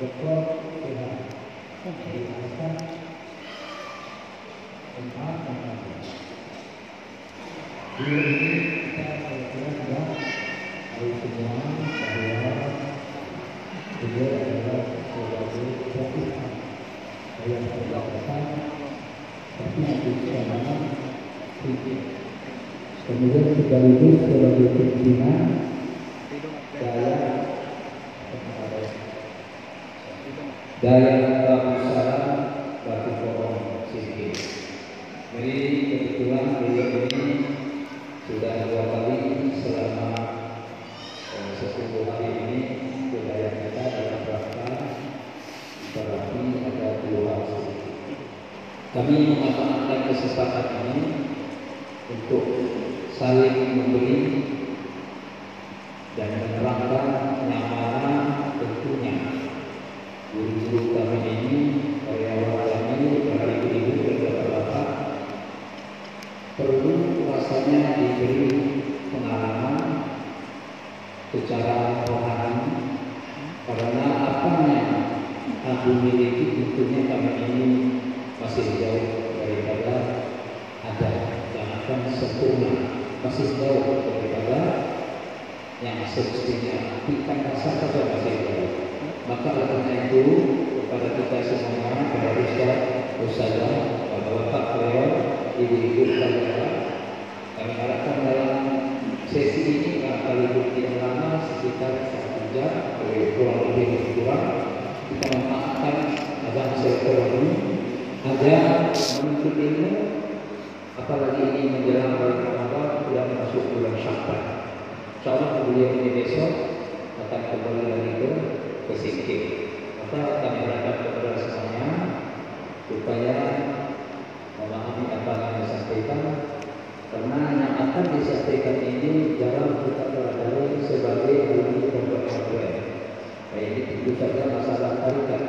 Dr. Tuhan ini kita kira-kira sudah tahu semua bahwa beliau adalah sebagai Tuhan yang berbatasan tapi nanti selama Kemudian sekaligus sebagai pimpinan daya daya bangsa batu korong sini. Jadi kebetulan beliau ini sudah dua kali selama eh, sepuluh hari ini budaya kita dalam rangka berarti ada dua Kami memanfaatkan kesempatan ini untuk saling memberi dan menerangkan yang mana tentunya guru-guru kami ini karyawan kami para ibu-ibu dan bapak-bapak perlu rasanya diberi pengalaman secara rohani. Karena apa yang aku miliki tentunya kami ini masih jauh daripada ada jangankan sempurna. Masih jauh daripada yang semestinya kita rasa saja masih jauh maka karena itu kepada kita semua para ustaz, ustazah, bapak-bapak karyawan, ibu-ibu karyawan, kami harapkan dalam sesi ini barangkali bukti yang lama sekitar satu jam, kurang lebih kurang kita memanfaatkan agar hasil kurang ada menuntut ilmu apalagi ini menjelang bulan Ramadan sudah masuk bulan Syawal. Insyaallah beliau ini besok akan kembali lagi ke pesisir. Maka kami harapkan kepada semuanya supaya memahami apa yang disampaikan karena yang akan disampaikan ini jarang kita pelajari sebagai ilmu pesantren. Baik ini tentu saja masalah tarikat,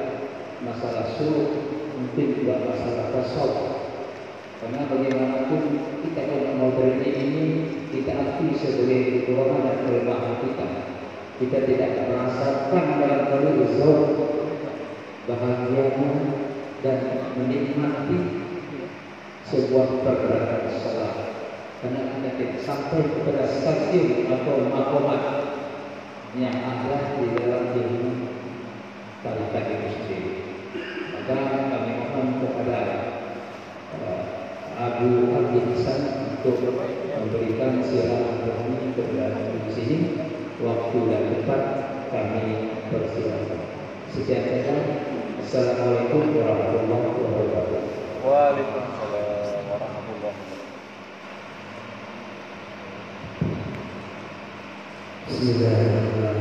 masalah suluk, mungkin juga masalah tasawuf. Karena bagaimanapun kita kalau modern ini kita akui sebagai kekurangan dan kelemahan kita. Kita tidak merasakan barangkali rezeki bahagianya dan menikmati sebuah pergerakan salah. Karena kita tidak sampai kepada stasiun atau makomat yang ada di dalam ilmu tarikat itu sendiri. Maka kami mohon kepada uh, Abu Abdi Hasan untuk memberikan rohani kepada di sini waktu dan tempat kami persilakan. Sekian saja. Assalamualaikum warahmatullahi wabarakatuh. Waalaikumsalam warahmatullahi wabarakatuh. Bismillahirrahmanirrahim.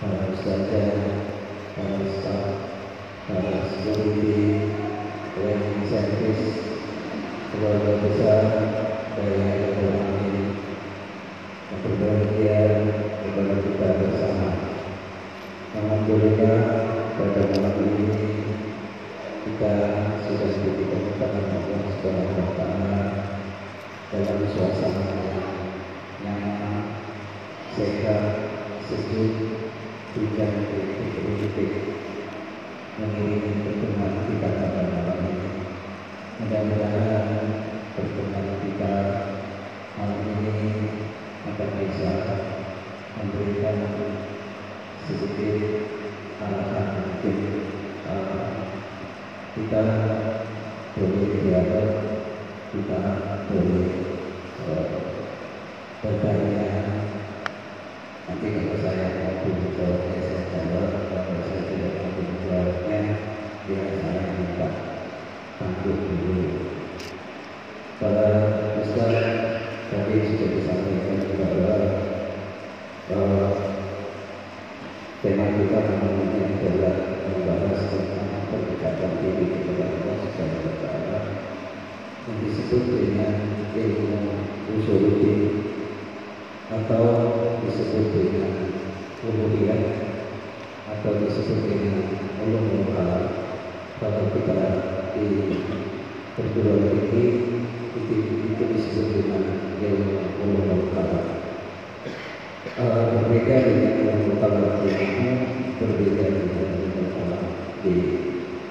para ustaz, para ustazah, para para security, service, keluarga besar yang berbahagia kepada kita bersama. Pada malam ini kita sudah dalam suasana yang sehat, sejuk, hujan detik-detik mengiringi pertemuan kita pada malam ini. Mudah-mudahan pertemuan kita malam ini akan bisa memberikan sedikit arahan mungkin uh, kita boleh dialog, kita boleh uh, bertanya Nanti kalau saya mau menjawabnya saya jawab, kalau saya tidak mau M, dia saya minta tanggung dulu. Para misalnya tadi sudah disampaikan bahwa eh, tema kita malam adalah membahas tentang pendekatan diri kepada Allah Subhanahu Wa Taala yang disebut dengan ilmu usuluddin atau disebut dengan kemudian atau disebut dengan ulumul kalam pada kita di perguruan ini itu, itu disebut dengan ilmu ulumul kalam uh, berbeda dengan ulumul kalam di berbeda dengan ulumul kalam di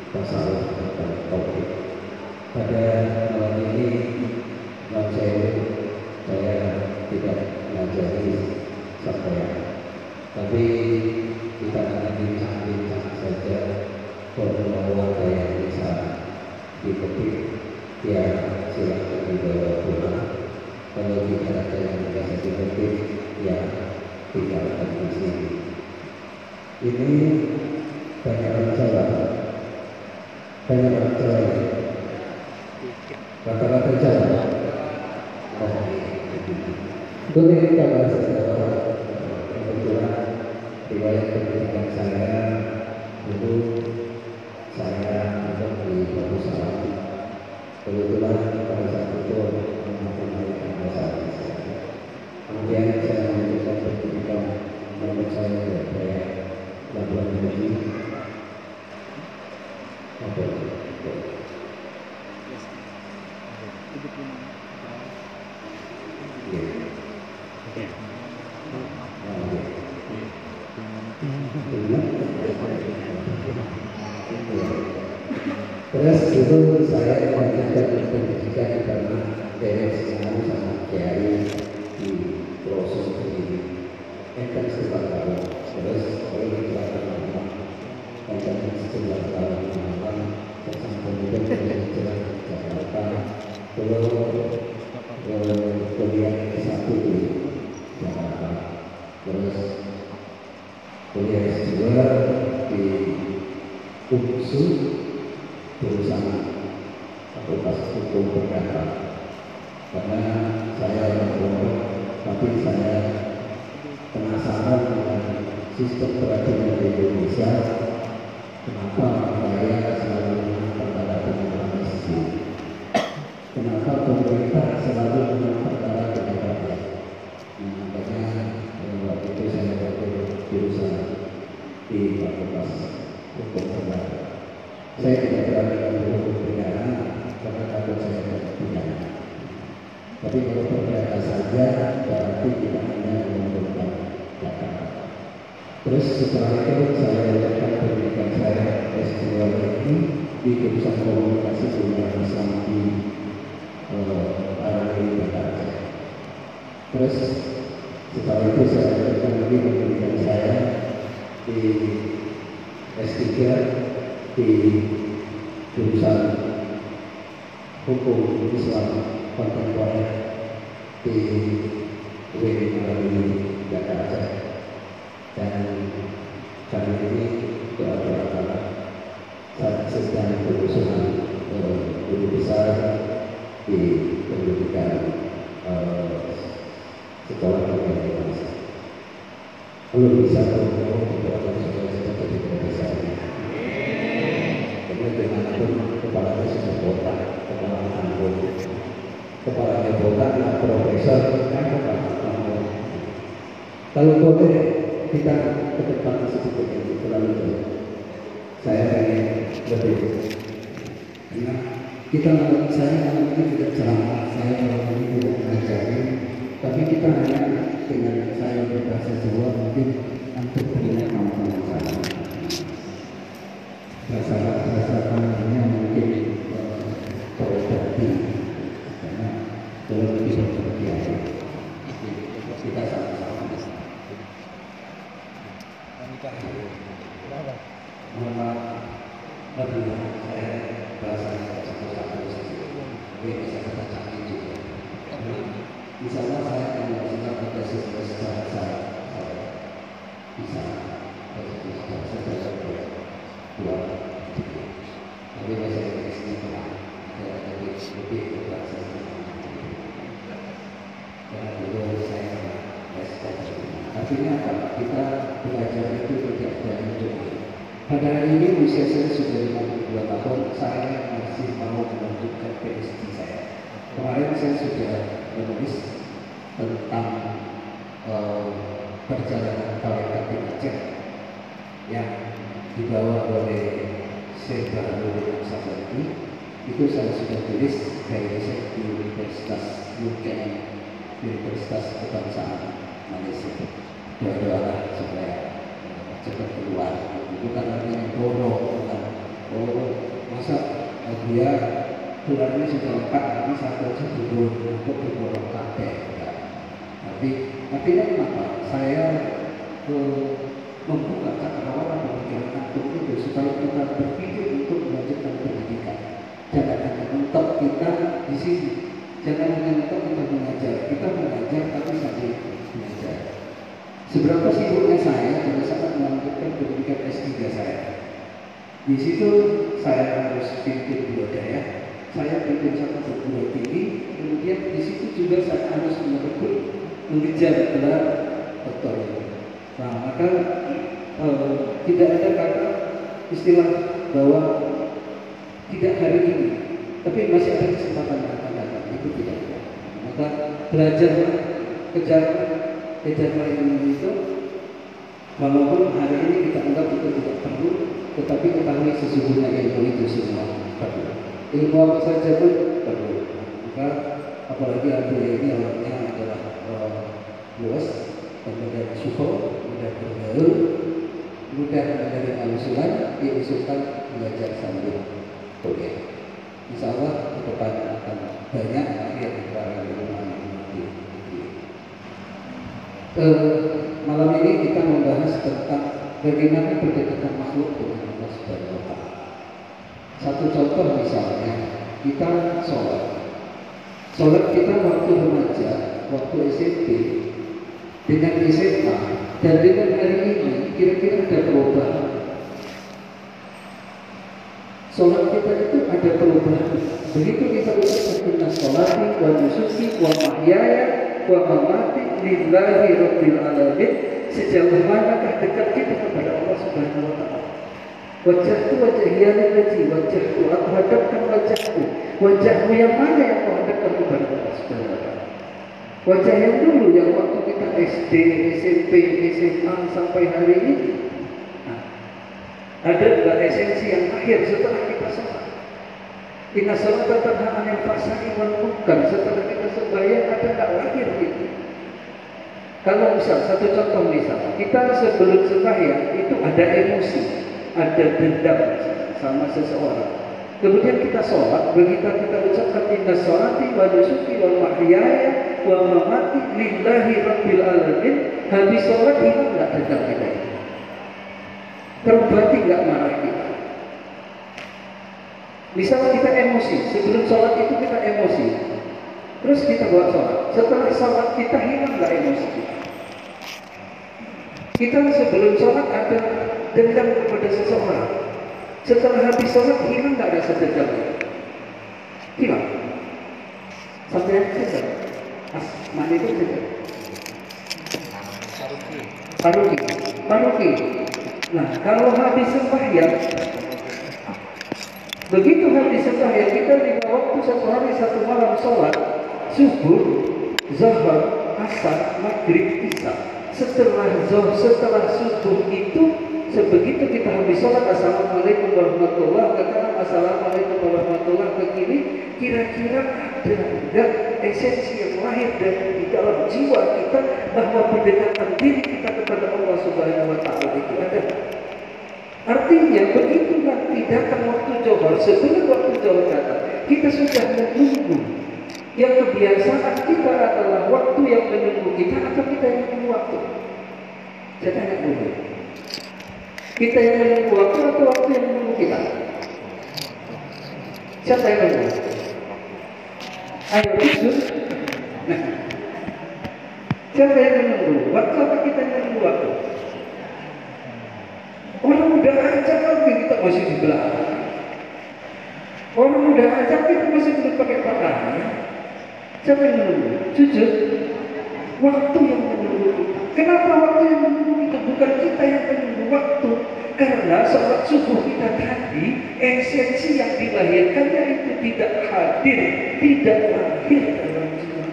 pasal tentang tauhid pada UNSU jurusan fakultas hukum perdata karena saya orang tapi saya penasaran dengan sistem peradilan di Indonesia kenapa saya selalu perkara dengan amnesti kenapa pemerintah selalu perkara dengan rakyat nah, makanya waktu itu saya ambil jurusan di fakultas hukum perdata saya tidak berani untuk hukum pidana karena takut saya tidak pidana. Tapi kalau perdata saja berarti kita hanya mengumpulkan data. Terus setelah itu saya lanjutkan pendidikan saya S2 ini di jurusan komunikasi dunia Islam di Arabi Jakarta. Terus setelah itu saya lanjutkan lagi pendidikan saya di S3 di jurusan hukum Islam kontemporer di UIN Arabi Jakarta dan kali ini kebetulan saat sedang berusaha guru besar di pendidikan sekolah pendidikan belum bisa berumur untuk orang sekolah seperti Indonesia di mana pun kepalanya sudah botak, kepala tanggung, kepalanya botak, nah profesor kan kepala. Kalau boleh kita ke depan seperti itu terlalu jauh. Saya pengen lebih karena kita saya ini tidak ceramah, saya kalau ini tidak mengajari, tapi kita hanya dengan saya berbahasa Jawa mungkin untuk berikan kemampuan saya bahasa bahasa tangannya mungkin terobati karena kalau lebih terbiasa kita sama-sama mohon maaf lebih saya bahasa satu-satu ini bisa kita cari juga di sana saya akan melakukan progresi secara saya bisa secara dua tapi bahasa Inggris ini pernah ada lebih lebih berbahasa karena dulu saya respect artinya apa kita belajar itu tidak dari dulu pada hari ini usia saya sudah 52 tahun saya masih mau melanjutkan PhD saya kemarin saya sudah menulis tentang uh, perjalanan tarekat di Aceh yang dibawa oleh Syekh Baharudin Sabari itu saya sudah tulis dari riset di Universitas UKM Universitas Kebangsaan Malaysia doa-doalah supaya cepat keluar itu kan artinya borong bukan masa eh, dia bulannya sudah empat tapi satu aja belum untuk diborong kakek ya. tapi artinya kenapa saya eh, membuka cakrawala pemikiran antum itu supaya kita berpikir untuk melanjutkan pendidikan jangan hanya mentok kita di sini jangan hanya mentok kita mengajar kita mengajar tapi sambil belajar seberapa sibuknya saya pada saat melanjutkan pendidikan S3 saya di situ saya harus pimpin dua daya. Saya pimpin satu perguruan tinggi. Kemudian di situ juga saya harus merebut mengejar gelar doktor nah maka eh, tidak ada kata istilah bahwa tidak hari ini tapi masih ada kesempatan yang akan datang. Itu tidak ada. Maka belajar kejar kejar itu. Walaupun hari ini kita anggap itu tidak perlu tetapi ketahui sesungguhnya ilmu itu semua. Ilmu apa saja pun perlu. Maka apalagi aku ini awalnya adalah uh, luas kemudian syukur kemudian bergaul mudah menjadi alusulan diusulkan belajar sambil kuliah insya Allah ke depan akan banyak yang para ilmuwan nanti Eh, malam ini kita membahas tentang bagaimana pendekatan makhluk dengan Allah Subhanahu wa Ta'ala. Satu contoh misalnya, kita sholat. Sholat kita waktu remaja, waktu SMP, dengan SMA, dan dengan hari ini, kira-kira ada perubahan. Sholat kita itu ada perubahan. Begitu kita ucapkan inna sholati wa nusuki wa mahyaya wa mamati lillahi rabbil alamin sejauh manakah dekat kita kepada Allah Subhanahu wa taala. Wajahku wajah yang lagi wajahku aku hadapkan wajahku. Wajahmu yang mana yang kau hadapkan kepada Allah Subhanahu wa taala. Wajah yang dulu yang waktu kita SD, SMP, SMA sampai hari ini nah, ada dua esensi yang akhir setelah kita sholat. Inna sholat tanha anil fasai wal munkar. Setelah kita sembahyang ada tak lahir itu. Kalau misal satu contoh misal kita sebelum sembahyang itu ada emosi, ada dendam sama seseorang. Kemudian kita sholat, begitu kita ucapkan inna sholati wa nusuki wa mahyaya wa mamati lillahi rabbil alamin. Habis sholat hilang nggak dendam kita itu? Terbati nggak marah kita? Misalnya kita emosi, sebelum sholat itu kita emosi, terus kita buat sholat. Setelah sholat kita hilang nggak emosi kita? Kita sebelum sholat ada dendam kepada seseorang. Setelah habis sholat hilang nggak rasa dendam? Hilang. Sampai yang saja. Mas, mana itu saja? Paruki. Paruki. Nah, kalau habis sembahyang, begitu habis sembahyang kita lima waktu satu hari satu malam sholat subuh, zuhur, asar, maghrib, isya. Setelah zuhur, setelah subuh itu sebegitu kita habis sholat assalamualaikum warahmatullah katakan assalamualaikum warahmatullah begini kira-kira ada enggak esensi yang lahir dari di dalam jiwa kita bahwa pendekatan diri kita kepada Allah Subhanahu Wa Taala itu ada? Artinya begitu nanti datang waktu johor sebelum waktu johor datang kita sudah menunggu yang kebiasaan kita adalah waktu yang menunggu kita atau kita yang menunggu waktu saya tanya dulu kita yang menunggu waktu atau waktu yang menunggu kita? Siapa yang menunggu? Ayo jujur. Nah, siapa yang menunggu? Waktu apa kita yang menunggu waktu? Orang udah aja tapi kita masih di belakang. Orang udah aja kita masih belum pakai pakaian. Siapa yang menunggu? Jujur. Waktu yang menunggu. Kenapa waktu yang menunggu kita? Bukan kita yang menunggu waktu. Karena sholat subuh kita tadi, esensi yang dilahirkannya itu tidak hadir, tidak lahir dalam jiwa.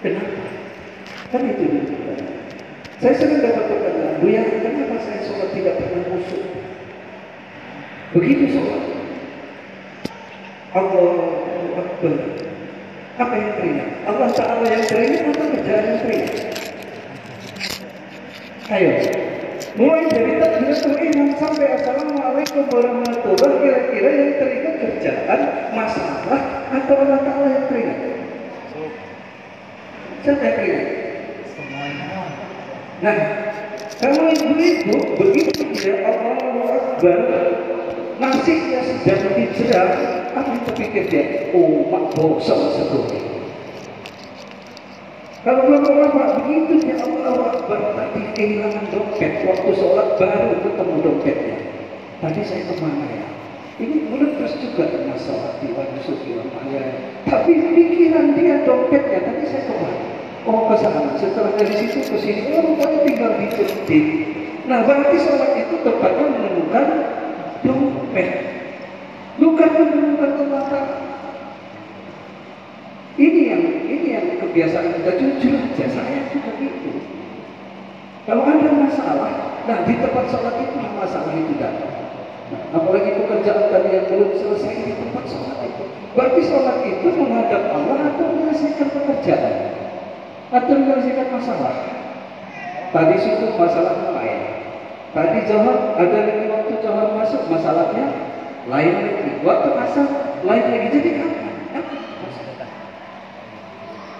Kenapa? Kan itu juga. Saya sering dapat pertanyaan, Bu ya, kenapa saya sholat tidak pernah khusyuk? Begitu sholat. Allahu Akbar. Apa yang teringat? Allah Ta'ala yang teringat atau kerjaan yang teringat? Ayo, Mulai dari takbiratul ihram sampai assalamualaikum warahmatullahi kira-kira yang teringat kerjaan, masalah atau Allah Taala yang teringat. Siapa yang teringat? Nah, kalau ibu itu begitu dia Allahu Akbar nasinya sedang dijerat, apa itu pikir dia? Oh, mak bosan sebetulnya. Kalau bapak-bapak begitu dia Allah Akbar tadi kehilangan dompet waktu sholat baru ketemu dompetnya. Tadi saya ke mana ya? Ini mulut terus juga masalah Waduh di ya. Tapi pikiran dia dompetnya tadi saya ke mana? Oh ke sana. Setelah dari situ ke sini, oh rupanya tinggal di. Nah berarti sholat itu tepatnya menemukan dompet. Bukan menemukan Allah ini yang ini yang kebiasaan kita jujur aja saya juga gitu. Kalau ada masalah, nah di tempat sholat itu masalah itu datang. Nah, apalagi pekerjaan tadi yang belum selesai di tempat sholat itu. Berarti sholat itu menghadap Allah atau menyelesaikan pekerjaan atau menyelesaikan masalah. Tadi situ masalahnya lain. Tadi jawab ada lagi jawab masuk masalahnya lain lagi. Waktu asal lain lagi. Jadi kapan?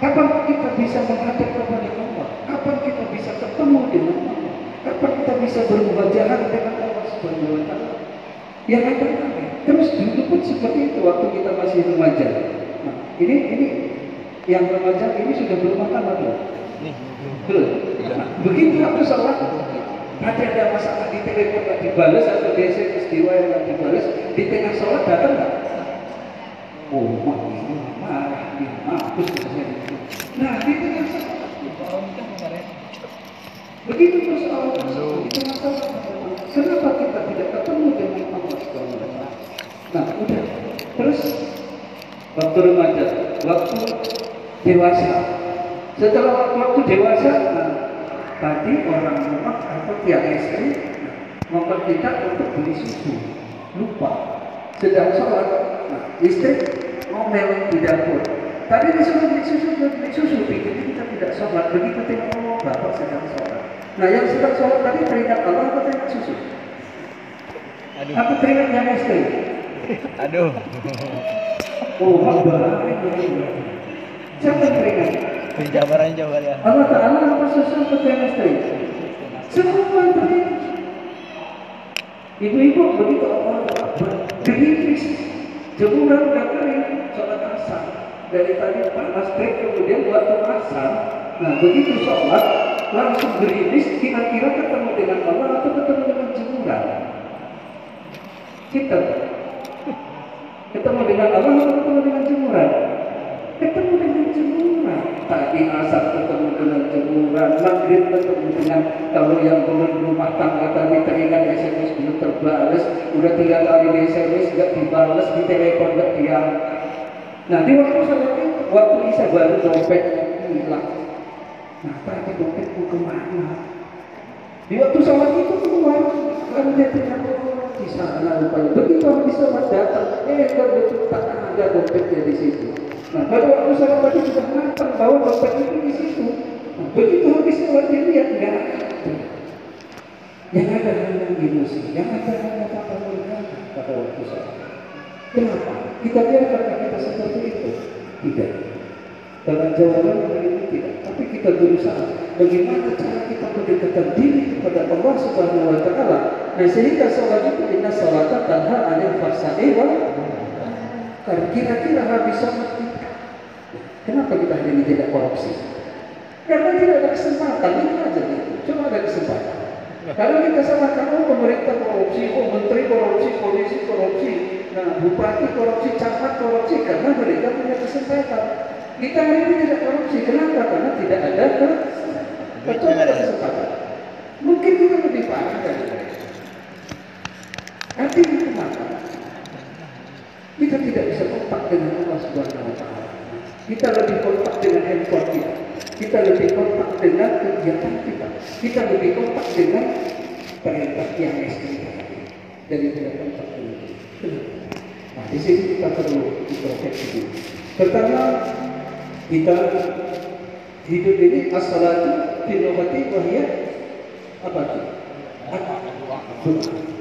Kapan kita bisa menghadap kepada Allah? Kapan kita bisa ketemu dengan Allah? Kapan kita bisa bermujahadah dengan Allah Subhanahu wa taala? Yang ada. Terus dulu pun seperti itu waktu kita masih remaja. Nah, ini ini yang remaja ini sudah berumah tangga belum? Belum. Nah, begitu waktu sholat ada ada masalah di telepon nggak dibalas atau di SMS di WA nggak dibalas di tengah sholat datang nggak? Oh, mak ini marah, ini mampus Nah, di tengah Begitu persoalan itu masalah. Kenapa kita tidak ketemu dengan Allah Subhanahu Nah, udah. Terus waktu remaja, waktu dewasa. Setelah waktu dewasa, nah, tadi orang rumah atau pihak istri memperintah untuk beli susu. Lupa. Sedang sholat, nah, istri ngomel di dapur Tadi disuruh beli susu, beli susu, pikir kita tidak sholat. Begitu tengok Allah, bapak sedang sholat. Nah yang sedang sholat tadi teringat Allah atau teringat susu? Aduh. Aku teringat yang istri. Aduh. Oh, Allah. Siapa yang Penjabarannya jauh kali ya. Allah Ta'ala atau yang istri? Semua teringat. Ibu-ibu begitu Allah gerimis, jemuran udah kering, sholat asar dari tadi panas teh kemudian waktu asar nah begitu sholat langsung gerimis kira-kira ketemu dengan Allah atau ketemu dengan jemuran kita ketemu dengan Allah atau ketemu dengan jemuran ketemu dengan jemuran tadi asar ketemu dengan jemuran maghrib ketemu dengan kalau yang belum rumah tangga tadi teringat SMS belum terbalas udah tiga kali di SMS nggak dibalas di telepon nggak diangkat Nah di waktu sholat itu, waktu Isa baru dompetnya hilang. Nah tadi dompetku ke mana? Di waktu sholat itu keluar, lalu dia tidak di sana rupanya. Begitu habis sholat datang, eh betul tak ada dompetnya di situ. Nah pada waktu sholat tadi sudah matang bahwa dompet itu di situ. Nah, begitu habis sholat dia lihat nggak ada. Yang ada hanya emosi, yang ada hanya kata murka pada waktu sholat. Kenapa? Kita biarkan kita seperti itu? Tidak. Dalam jawaban ini tidak. Tapi kita berusaha bagaimana cara kita mendekatkan diri kepada Allah Subhanahu wa taala. Nah, sehingga sholat itu inna salata tanha anil wal karena kira-kira habis sholat. Kenapa kita hari ini tidak korupsi? Karena tidak ada kesempatan, itu aja gitu. Cuma ada kesempatan. Kalau kita salahkan, oh pemerintah korupsi, oh menteri korupsi, polisi korupsi, nah bupati korupsi, camat korupsi, karena mereka punya kesempatan. Kita hari ini tidak korupsi, kenapa? Karena tidak ada kesempatan. Mungkin kita lebih parah dari mereka. Artinya kenapa? Kita tidak bisa kompak dengan Allah Subhanahu wa taala. Kita lebih kompak dengan handphone kita. Kita lebih kompak dengan kegiatan kita. Kita lebih kompak dengan perintah yang ekstrim dari tidak kompak dengan Nah, di sini kita perlu introspeksi Pertama, kita hidup ini as-salatu fi wahya apa itu?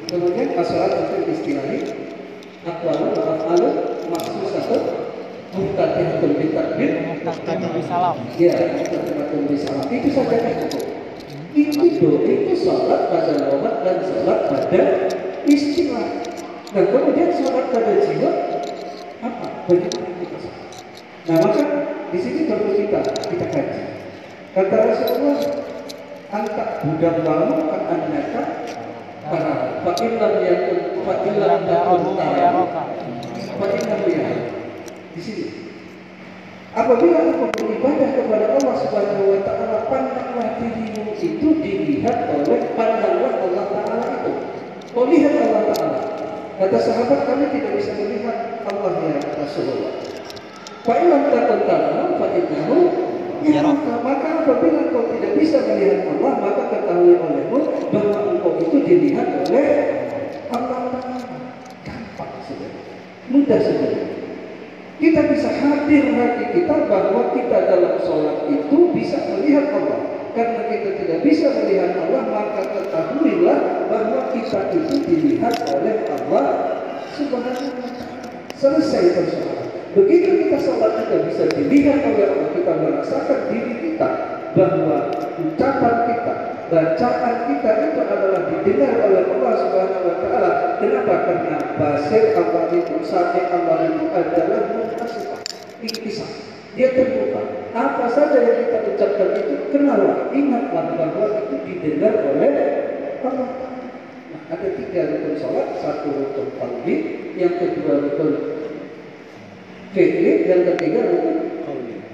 Kemudian masalah untuk istilahi Aqwalu wa af'alu maksusatu Muhtadihatun bitakbir Tadi salam. Ya, muhtadihatun bisalam Itu saja kan cukup Itu doa, itu sholat pada lawat dan sholat pada istilah Dan kemudian sholat pada jiwa Apa? Bagaimana kita sholat? Nah maka di sini perlu kita kita kaji. Kata Rasulullah, antak budak malu akan mereka para fakilam yakun fakilam yakun tara fakilam ya di sini. Apabila engkau beribadah kepada Allah Subhanahu wa taala, pandanglah dirimu itu dilihat oleh pandanglah Allah taala itu. Kau lihat Allah taala. Kata sahabat kami tidak bisa melihat Allah ya Rasulullah. Fa'ilam takun ta'lam fa'innahu yaraka. Maka apabila kau tidak bisa melihat Allah, maka ketahui olehmu bahwa engkau itu dilihat oleh Allah Ta'ala. Gampang saja. Mudah saja. Kita bisa hadir hati kita bahwa kita dalam sholat itu bisa melihat Allah. Karena kita tidak bisa melihat Allah, maka ketahuilah bahwa kita itu dilihat oleh Allah Subhanahu. Selesai persoalan. Begitu kita sholat kita bisa dilihat oleh Allah, kita merasakan diri kita bahwa ucapan kita, bacaan kita itu adalah didengar oleh Allah Subhanahu wa taala. Kenapa? Karena basir Allah itu, sami Allah itu adalah muhasibah, iktisab. Dia terbuka. Apa saja yang kita ucapkan itu kenal, ingatlah bahwa itu didengar oleh Allah. Nah, ada tiga rukun sholat, satu rukun qalbi, yang kedua rukun fi'li, yang ketiga rukun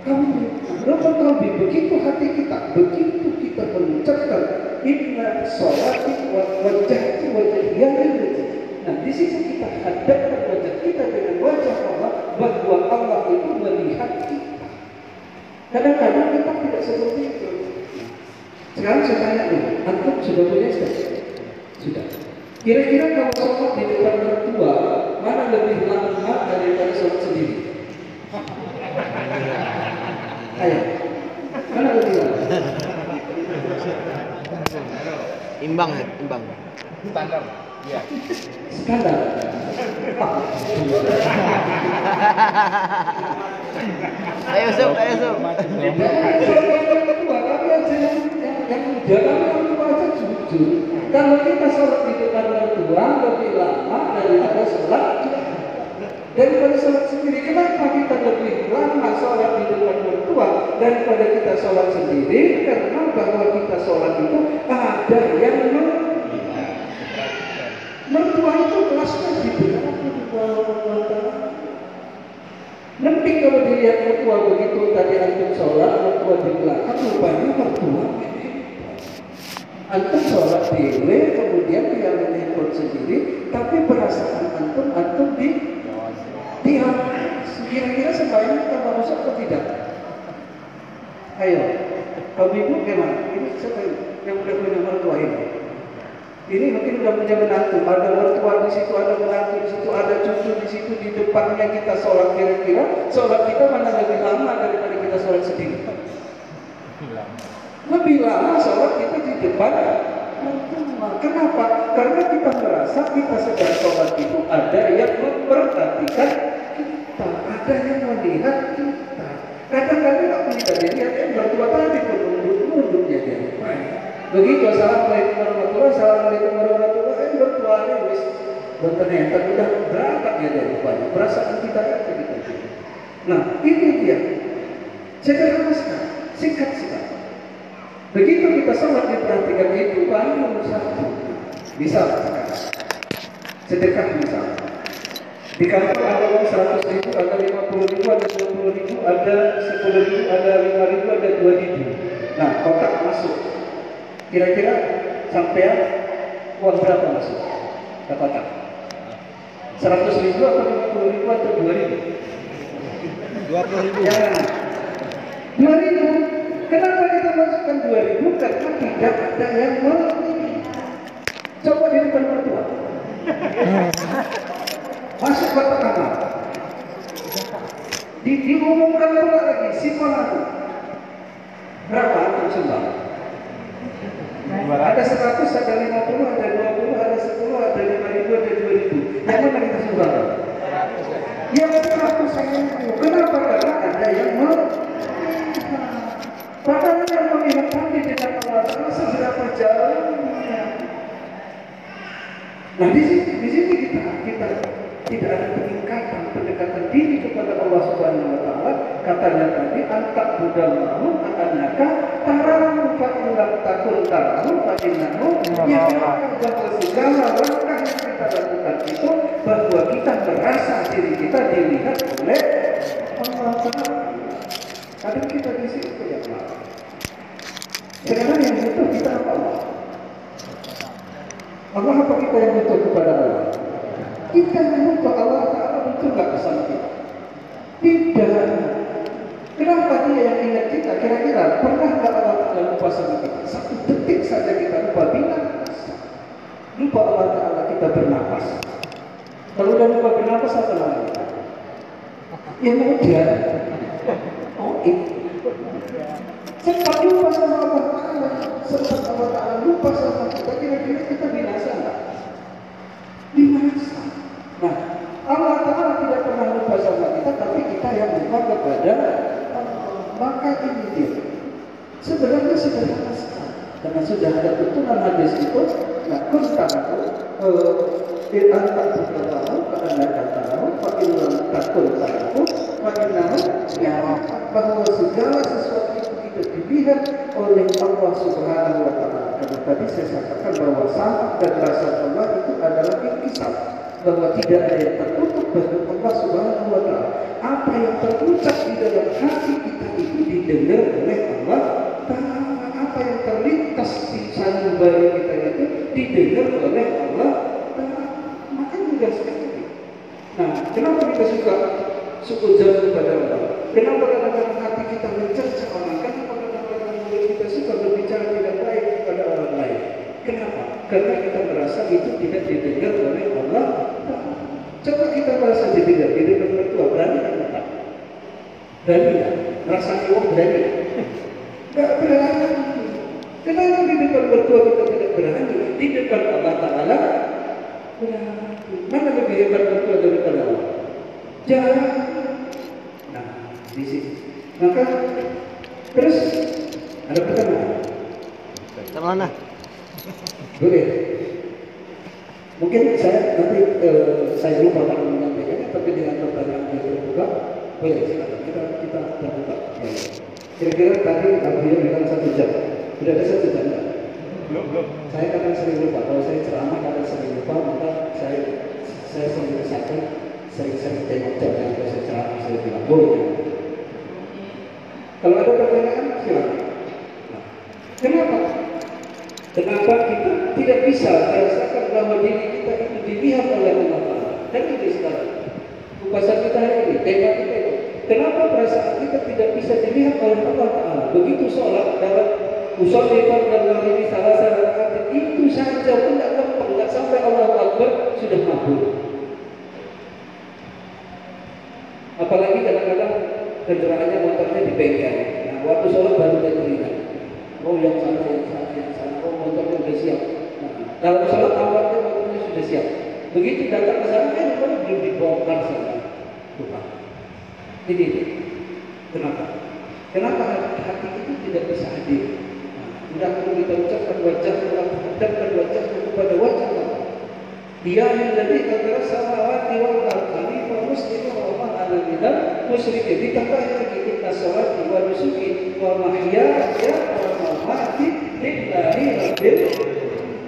kalbi. Rukun kalbi begitu hati kita, begitu kita mengucapkan inna sholati wa wajahti wajahiyah Nah, di situ kita hadapkan wajah kita dengan wajah Allah bahwa Allah itu melihat kita. Kadang-kadang kita tidak seperti itu. Sekarang saya tanya dulu, antum sudah punya istri? Sudah. Kira-kira kalau sholat di depan mertua, mana lebih lama daripada sholat sendiri? Ayo, mana? Imbang ya, imbang. Standar. Iya. Skandal. Ah, Ayo Sob, ayo Sob. Kalau kita sholat di depan mertua lebih lama daripada sholat daripada sholat sendiri. Kenapa kita lebih lama sholat di depan mertua daripada kita sholat sendiri? Karena bahwa kita sholat itu ada yang mertua itu kelasnya di Nanti kalau dilihat mertua begitu tadi antum sholat, mertua di belakang, rupanya mertua Antum sholat dewe, kemudian dia handphone sendiri, tapi perasaan antum, antum di diam. Kira-kira sembahyang kita bagus atau tidak? Ayo, kamu ibu gimana? Ini yang udah punya mertua ini? Ini mungkin udah punya menantu, ada mertua di situ, ada menantu di situ, ada cucu di situ, di depannya kita sholat kira-kira, sholat kita mana lebih lama daripada kita sholat sendiri? Lebih lama sholat kita di depan mertua. Kenapa? Karena kita merasa kita sedang sholat itu ada yang memperhatikan kita, ada yang melihat kita. Kadang-kadang aku tidak dilihat, eh mertua tadi penunduk-nunduknya dia. Begitu, Assalamualaikum warahmatullahi Assalamualaikum warahmatullahi Eh, bertuanya wis Ternyata udah berangkat ya dari rupanya Perasaan kita ada kita Nah, ini dia. Sederhana sekali, singkat sekali. Begitu kita sholat diperhatikan itu baru satu. Misal Sedekah misal di kantor ada uang 100 ribu, ada 50 ribu, ada 20 ribu, ada 10 ribu, ada 5 ribu, ada 2 ribu. Nah, kotak masuk. Kira-kira sampai uang berapa masuk ke kotak? 100 ribu atau 50 ribu atau 2 ribu? 20 ribu. Jangan. 2 ribu. Kenapa kita masukkan 2 ribu? Karena tidak ada yang mau. Coba di depan mertua. masuk ke di, diumumkan pula lagi si itu berapa? Untuk sembah ada 100, ada 50, ada 20, ada 10, ada 5000, ada 2000 yang mana kita sembah yang seratus saya itu kenapa? karena ada yang mau Padahal yang kami tidak Allah seberapa jauhnya. Nah di sini, di sini kita kita tidak ada peningkatan pendekatan diri kepada Allah Subhanahu wa taala. Katanya tadi antak budal mahu anaka taramu fa ilam takun taramu fa innahu ya bahwa segala langkah yang kita lakukan itu bahwa kita merasa diri kita dilihat oleh Allah Taala. Kadang kita di situ ya sekarang yang butuh kita apa Allah apa kita yang butuh kepada Allah? Kita butuh Allah Taala butuh nggak bersama kita? Tidak. Kenapa dia yang ingat kita? Kira-kira pernah nggak Allah Taala lupa sama kita? Satu detik saja kita lupa bina. Lupa Allah Taala kita bernapas. Kalau udah lupa bernapas apa namanya? Ya mudah. Oh itu. Sempat lupa sama Allah Taala, sempat Allah Taala lupa sama kita. Kira-kira kita? Binasa. Nah, Allah Taala tidak pernah lupa sama kita, tapi kita yang lupa kepada Allah. Maka ini dia. Sebenarnya sederhana sekali. Karena sudah ada tuntunan hadis itu, nah kunta aku, eh, antak tahu, anda kata tahu, fakilan takut tahu, fakilan ya bahwa segala sesuatu itu tidak dilihat oleh Allah Subhanahu Wa Taala. Karena tadi saya katakan bahwa sama dan rasa Allah itu adalah ikhtisab bahwa tidak ada yang tertutup bagi Allah Subhanahu Wa Taala. Apa yang terucap di dalam hati kita itu didengar oleh Nah, kenapa kita suka sukujud kepada Allah? Kenapa kadang-kadang hati kita mencerca orang? Kenapa kadang-kadang kita suka berbicara tidak baik kepada orang lain? Kenapa? Karena kita merasa itu tidak didengar oleh Allah. Coba kita merasa didengar, didengar oleh Tuhan, berani tak? Berani tak? Merasa Allah berani? Tidak berani. Kenapa di depan mertua kita tidak berani? Di depan Allah Ta'ala. Mana lebih hebat mertua daripada Allah? Jangan. Nah, di sini. Maka terus ada pertanyaan. Mana? Boleh. Mungkin saya nanti eh, saya lupa kalau menyampaikannya, tapi dengan pertanyaan yang terbuka, boleh silakan kita kita terbuka. Kira-kira tadi Abuya bilang satu jam, sudah ada satu jam? Belum, belum. Saya kadang sering lupa. Kalau saya ceramah kadang sering lupa, maka saya saya sering kesakit, sering-sering tengok jam yang saya ceramah saya bilang boleh. Kalau ada pertanyaan silakan. Nah, kenapa? Kenapa kita tidak bisa merasakan bahwa diri kita itu dilihat oleh Allah? Dan ini sekarang. Kupasan kita hari ini, tema kita itu. Kenapa perasaan kita tidak bisa dilihat oleh Allah Taala? Begitu sholat dalam usolli dan ini salah salah itu saja pun tidak gampang, tidak sampai Allah Akbar sudah mabuk. Apalagi kadang-kadang kendaraannya motornya di bengkel. Nah, waktu sholat baru teringat. Oh yang sana, yang sana, yang sana. Oh motornya sudah siap. Nah, dalam sholat awalnya motornya sudah siap. Begitu datang ke sana, eh motornya belum dibongkar sana. Lupa. Ini. Kenapa? Kenapa hati itu tidak bisa hadir? Tidak perlu kita ucapkan wajah Allah, hadapkan wajah kepada wajah Allah. Dia yang lebih antara samawati wal ardi wa muslimu wa ma ana minal musyrikin. Ditambah lagi inna salati wa nusuki wa mahyaya wa mamati lillahi rabbil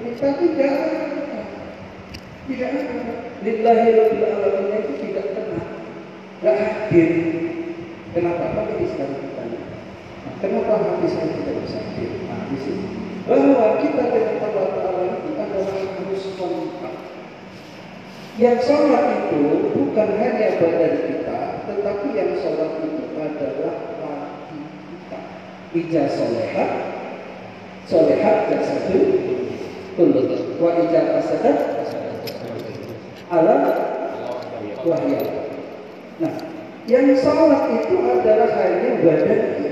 Kita tidak. Tidak ada. Lillahi rabbil alamin itu tidak pernah. Tidak hadir. Kenapa? Apa ini sekarang kenapa hati saya tidak bisa? Nah, di sini. Bahwa kita dengan Allah Ta'ala itu adalah harus kompak. Yang sholat itu bukan hanya badan kita, tetapi yang sholat itu adalah hati kita. Ija solehat, solehat jasadu, kullut. Wa ija fasadat, alam wahya. Nah, yang sholat itu adalah hanya badan kita.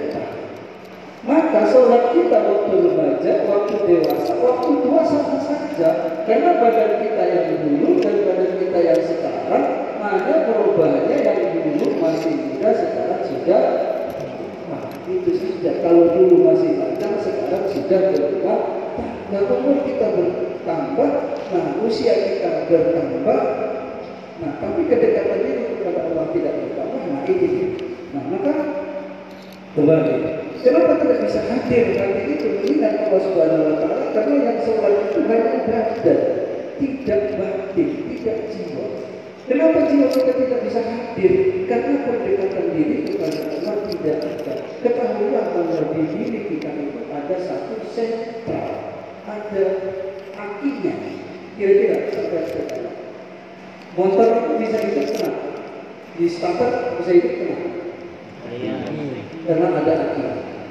Maka sholat kita waktu remaja, waktu dewasa, waktu tua sama saja. Karena badan kita yang dulu dan badan kita yang sekarang, mana perubahannya yang dulu masih muda, sekarang sudah Nah, itu saja. Kalau dulu masih panjang, sekarang sudah berubah. Nah, umur kita bertambah, nah usia kita bertambah. Nah, tapi kedekatan diri kepada Allah tidak bertambah. Nah, ini. Nah, maka Kembali. Kenapa tidak bisa hadir hati itu mengingat Allah Subhanahu wa taala? Karena yang sholat itu hanya badan, tidak batin, tidak jiwa. Kenapa jiwa kita tidak bisa hadir? Karena pendekatan diri kepada Allah tidak ada. Ketahuilah bahwa di diri kita itu ada satu sentral, ada akinya. Kira-kira saudara-saudara. Motor itu bisa hidup tenang, di starter bisa hidup tenang, Iya. karena ada aki.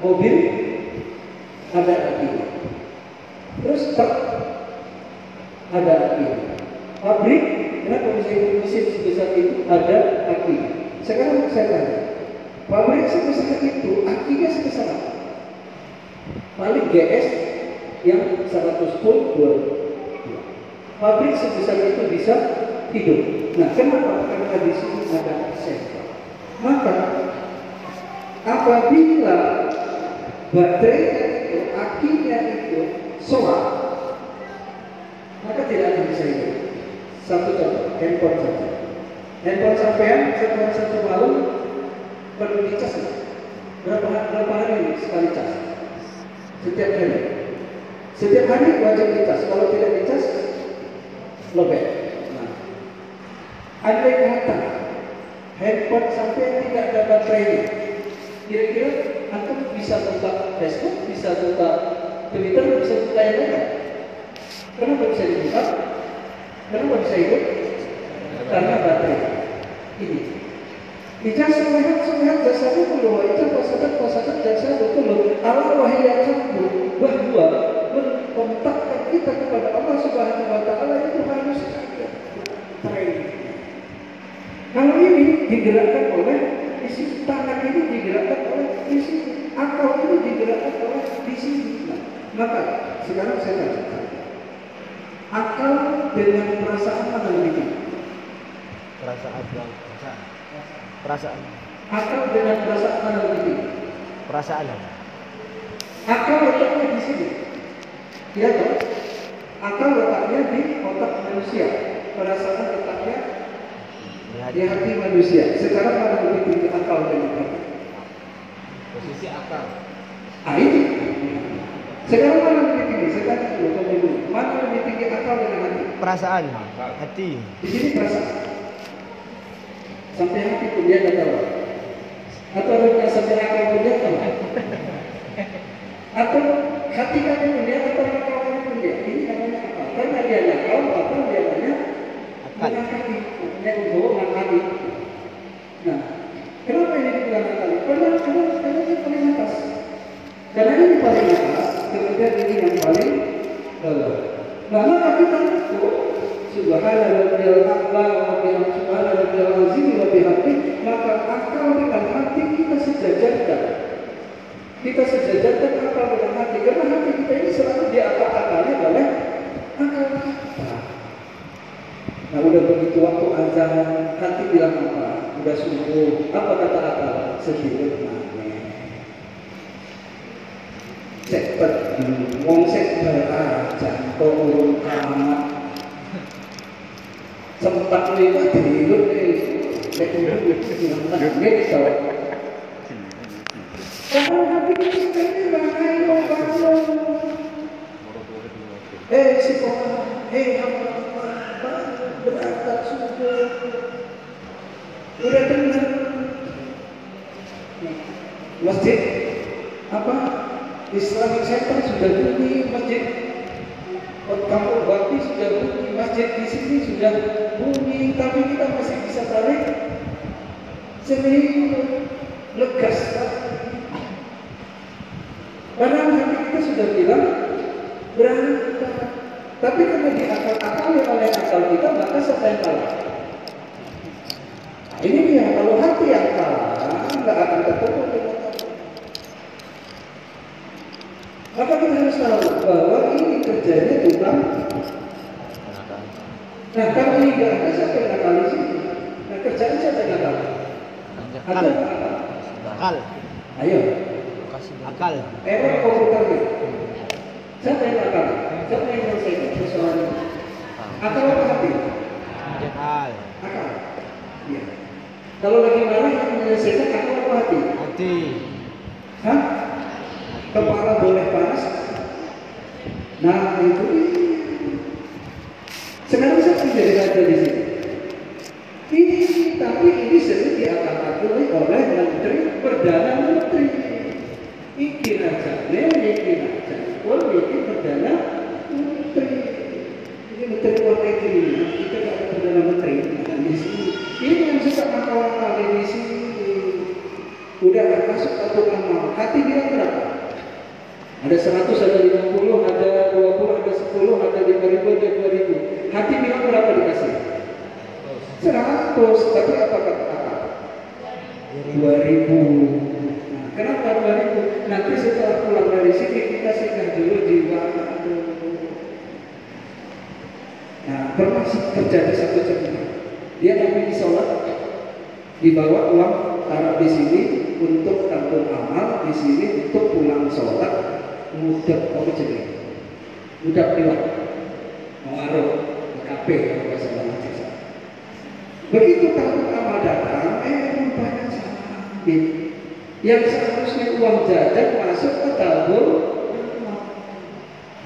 Mobil ada aki. Terus truk ada aki. Pabrik kenapa bisa hidup mesin sebesar itu ada aki. Sekarang saya tanya, pabrik sebesar itu akinya sebesar apa? Paling GS yang 100 volt 2 pabrik sebesar itu bisa hidup. Nah, kenapa? Karena di sini ada sensor. Maka apabila baterainya itu, akinya itu solar, maka tidak akan bisa hidup. Satu contoh, handphone saja. Handphone sampean setelah satu malam perlu dicas berapa berapa hari sekali cas? Setiap hari. Setiap hari wajib dicas. Kalau tidak dicas, lobek. Nah, andai kata handphone sampai tidak ada baterainya, kira-kira antum bisa buka Facebook, bisa buka Twitter, bisa buka yang lain? Kenapa bisa dibuka? Kenapa bisa hidup? Karena baterai. Ini. Ijaz sulihat sulihat dasarnya dulu, itu pasadat pasadat dasar betul. Allah wahya kamu bahwa mengkontakkan kita kepada Allah Subhanahu Wa Taala itu harus ada training. Kalau ini digerakkan oleh di sini, tangan ini digerakkan oleh di sini, akal ini digerakkan oleh di sini. Nah, maka sekarang saya tanya, akal dengan perasaan mana lebih tinggi? Perasaan bang. Perasaan. Akal dengan perasaan mana lebih tinggi? Perasaan. Akal letaknya di sini. Ya toh? Akal letaknya di otak manusia. Perasaan letaknya di hati manusia. Sekarang mana lebih tinggi akal dengan hati? Posisi akal. Ah ini. Sekarang mana lebih tinggi? Saya tanya dulu, tanya dulu. Mana lebih tinggi akal dengan hati? Perasaan. Hati. Di sini perasaan. Sampai hati pun dia nggak tahu. Atau ada sampai akal pun dia tahu. Atau hati kami Maka kita harus tahu bahwa ini kerjanya tukang. Nah kalau ini nggak ada siapa yang nakal di sini? Nah kerjaan siapa yang nakal? Akal. Ada? Akal. Ayo, Akal. error komputernya. Siapa yang nakal? Siapa yang menyelesaikan persoalan ini? Akal apa hati? Akal. Akal. Iya. Kalau lagi marah yang menyelesaikan akal apa hati? Hati. Hah? Kepala boleh panas? Nah itu Sekarang saya menjadi raja di sini. Ini tapi ini sering diakalkan oleh Menteri Perdana Menteri. Iki raja, iki raja, oh iki Perdana Menteri. Ini Menteri Luar Negeri, kita nggak ada Perdana Menteri nah, di sini. Ini yang suka nakal-nakal di sini. Udah masuk satu amal, hati bilang berapa? Ada 100, ada 50, ada 20, ada 10, ada 5 ribu, ada 2 ribu. Hati bilang berapa dikasih? 100, tapi apa kata kakak? 2 ribu. Nah, kenapa 2 ribu? Nanti setelah pulang dari sini kita singgah dulu di Waduh. Nah, pernah terjadi satu cerita. Dia lagi di sholat, dibawa uang taruh di sini untuk tabung amal, di sini untuk pulang sholat, mudah apa jadi? Mudah pilak, mau aruh, KP kalau salah macam Begitu tabung amal datang, eh rupanya sakit. Yang seharusnya uang jajan masuk ke tabung.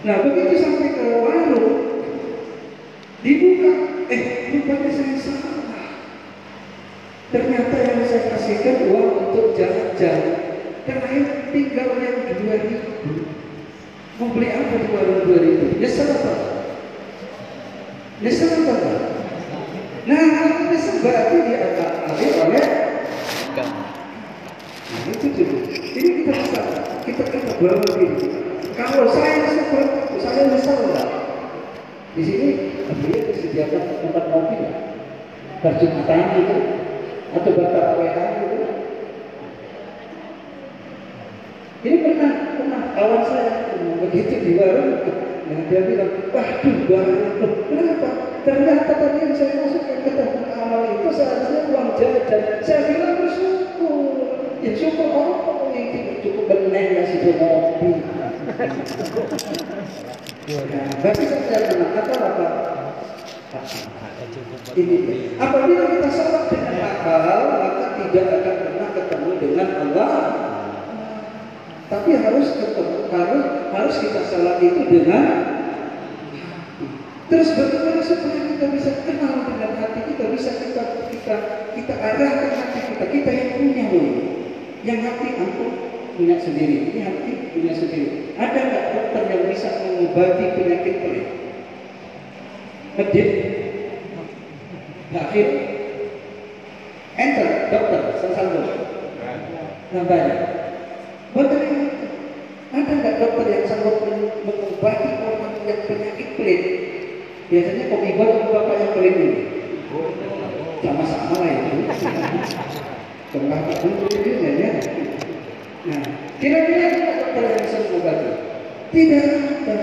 Nah begitu sampai ke warung, dibuka, eh rupanya saya salah. Ternyata yang saya kasihkan uang untuk jajan. Terakhir tinggal yang dua ribu. Ribu? Nyesel apa? Nyesel apa? Pak? Nah, nyesel berarti diakali oleh Nah itu dulu. Ini kita bisa, kita kita bawa begini. Kalau saya nyesel, saya enggak? Di sini dia disediakan tempat kopi nggak? Terjematan itu atau batak WA gitu. Ini pernah, pernah kawan saya di warung, nah dia bilang, waduh banyak loh, kenapa? Ternyata tadi yang saya masukkan ke tabung amal itu seharusnya uang jajan. Saya bilang bersyukur, ya syukur oh ini tidak cukup benar ya sih ngopi. Nah, berarti saya kata apa? Ini apabila kita sholat dengan akal, maka tidak akan pernah ketemu dengan Allah. Tapi harus ketemu, harus harus kita sholat itu dengan Terus bagaimana supaya kita bisa kenal dengan hati kita, bisa kita kita kita arahkan hati kita, kita yang punya loh. Yang hati aku punya sendiri, ini hati punya sendiri. Ada nggak dokter yang bisa mengobati penyakit pelit? Medit, Akhir Enter, dokter, sesanggup Nambahnya. Betul Ada nggak dokter yang sanggup mengobati orang yang penyakit pelit? Biasanya kopi buat bapak yang pelit ini Sama-sama lah itu Tengah dulu ini ya Nah, kira-kira ada dokter yang bisa mengobati? Tidak ada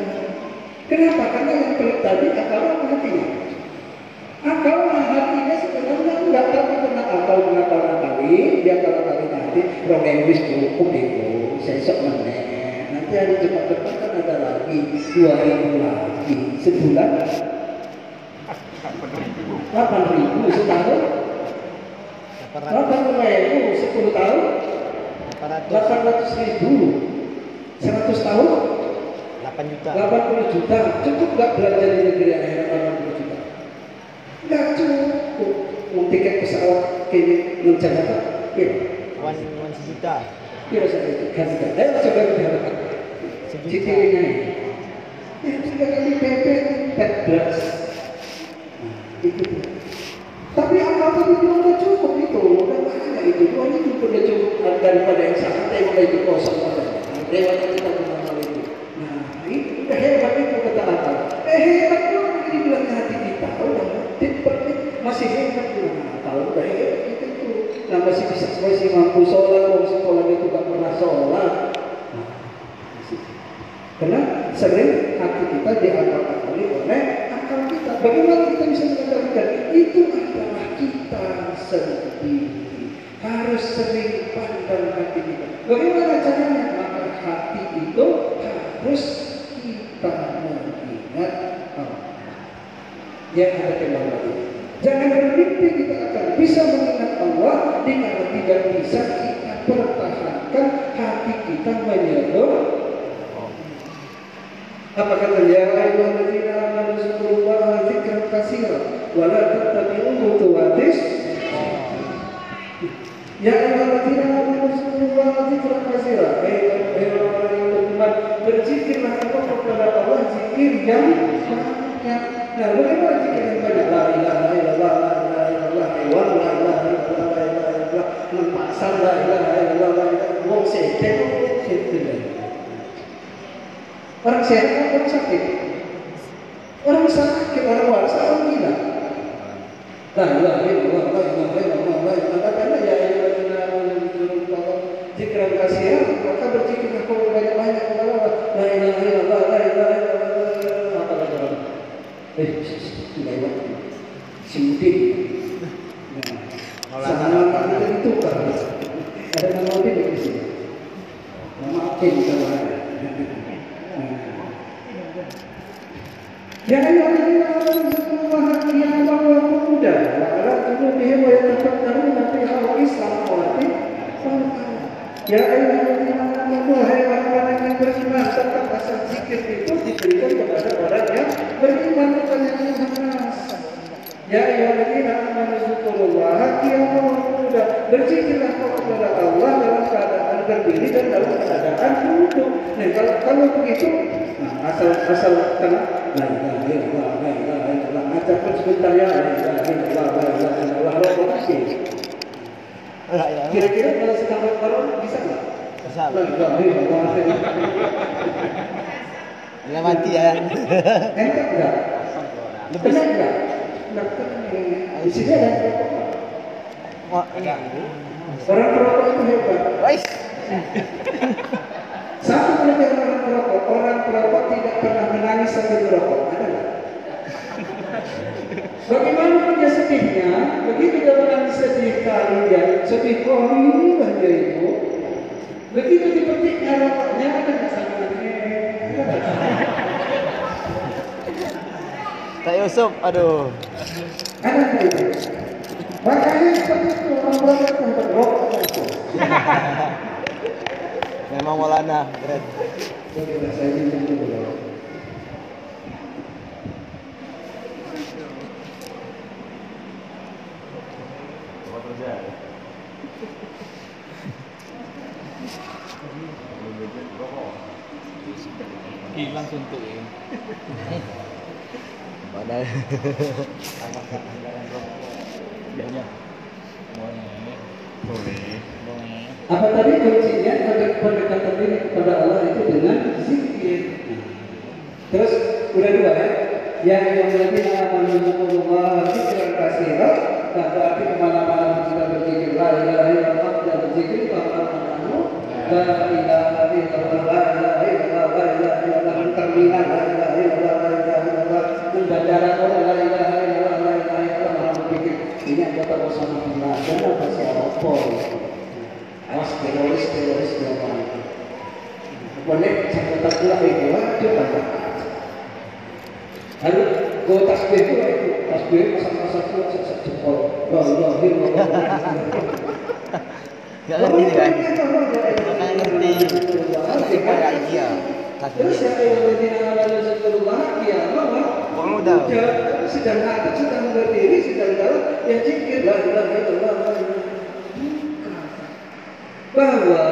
Kenapa? Karena yang pelit tadi akal hatinya akal hatinya sebenarnya enggak tapi karena akal mengakal kali dia kalau kali nanti Inggris cukup itu sesok meneh hari Jumat depan kan ada lagi dua ribu lagi. Sebulan? delapan ribu. Setahun? delapan ribu. Sepuluh tahun? delapan ratus ribu. Seratus tahun? 8 juta. 80 juta. Cukup nggak belanja di negeri akhirat 80 juta? Nggak cukup. Mau tiket pesawat ke New Jakarta ya Wan wan sejuta. kira saya itu kan tidak ayo coba Sejuta. Citi ini ya tiga kali PP 14 nah, itu tuh. tapi tadi bilang udah cukup itu. Udah banyak itu. Dua itu udah cukup daripada yang sangat tengok itu kosong lewat kita mengenal itu. Nah itu udah hebat itu kata akal eh hebat juga ini bilang hati kita. Udah dipernik masih hebat bilang akal udah hebat itu itu nah masih bisa masih mampu sholat mau sekolah itu gak pernah sholat. nah, masih. Karena sering hati kita diakal-akali oleh akal kita. Bagaimana kita bisa mengatakan itu adalah kita sendiri? Harus sering pandang hati kita. Bagaimana caranya? Maka hati itu harus kita mengingat Allah. Yang ada kembang lagi. Jangan bermimpi kita akan bisa mengingat Allah dengan tidak bisa kita pertahankan kan hati kita menyeluruh apa kata ya ayyuhalladzina amanu zkurullaha dzikran katsiran wa la tattabi'u khutuwatis Ya ayyuhalladzina amanu zkurullaha dzikran katsiran orang-orang yang beriman berzikirlah kepada Allah zikir yang banyak. Nah, bagaimana zikir yang banyak? La ilaha illallah, sedek, sedek. Orang kan orang sakit. Orang sakit, orang waras, orang gila. La ilaha illallah, la ilaha illallah, la ilaha illallah, ya ayyuhalladzina amanu dzikran katsiran, maka berzikirlah kepada Allah. La ilaha illallah, la ilaha illallah. Apa kata orang? Eh, lewat. Si Udin. Nah, sama nama kita ditukar. Ada nama Udin di sini. Nama Akin kalau ada. Ya ayyuhalladzina amanu dzkurullaha qiyaman wa qu'udan wa 'ala junubihim wa yatafakkaruna fi khalqis samawati wal ardh. Ya ayyuhalladzina amanu wahai orang-orang yang beriman tetap asal zikir itu diberikan kepada orang yang beriman bukan yang menghas. Ya ayyuhalladzina amanu dzkurullaha qiyaman wa qu'udan. Berzikirlah kau kepada Allah dalam keadaan berdiri dan dalam keadaan duduk. Nah, kalau kalau begitu nah, asal asal kena la ilaha illallah la ilaha illallah macam pun sebentar ya la ilaha illallah la ilaha illallah rokok masih. La ilaha Kira-kira kalau sedang berkorban bisa nggak? Bisa. Dia mati ya. Enak nggak? Lebih Enak nggak? Nah, kan, eh, di sini ada ini. Orang perokok itu hebat. Wais. Satu kelebihan orang perokok, orang perokok tidak pernah menangis sambil merokok. Ada nggak? Bagaimana sedihnya? Begitu dia menangis sedih kali dia, sedih kali dia itu. Begitu dipetiknya rokoknya, ada nggak sangannya? Tak Yusuf, aduh. Ada itu? Makanya seperti itu orang perokok itu berokok itu. Memang Maulana, keren. Jadi saya minum dulu. hilang ya boleh boleh boleh Apa tadi kuncinya pendekatan diri kepada Allah itu dengan zikir. Terus udah dua ya. Yang yang lebih Allah zikran kasira. Nah berarti ke mana-mana kita berzikir la ilaha illallah dan berzikir bahwa kamu la ilaha illallah la ilaha illallah dan apa siapa awas teroris teroris jawaban boleh catatan pula itu itu apa lalu gue tasbih pula itu. Tasbih masa-masa itu sesak jempol wallahi Gak ngerti kan. Makanya ngerti. Ngerti pada dia. Terus siapa yang berzina ala Rasulullah ya bahwa Orang udah. sedang ada sedang berdiri sedang dalam ya zikir la ilaha illallah bahwa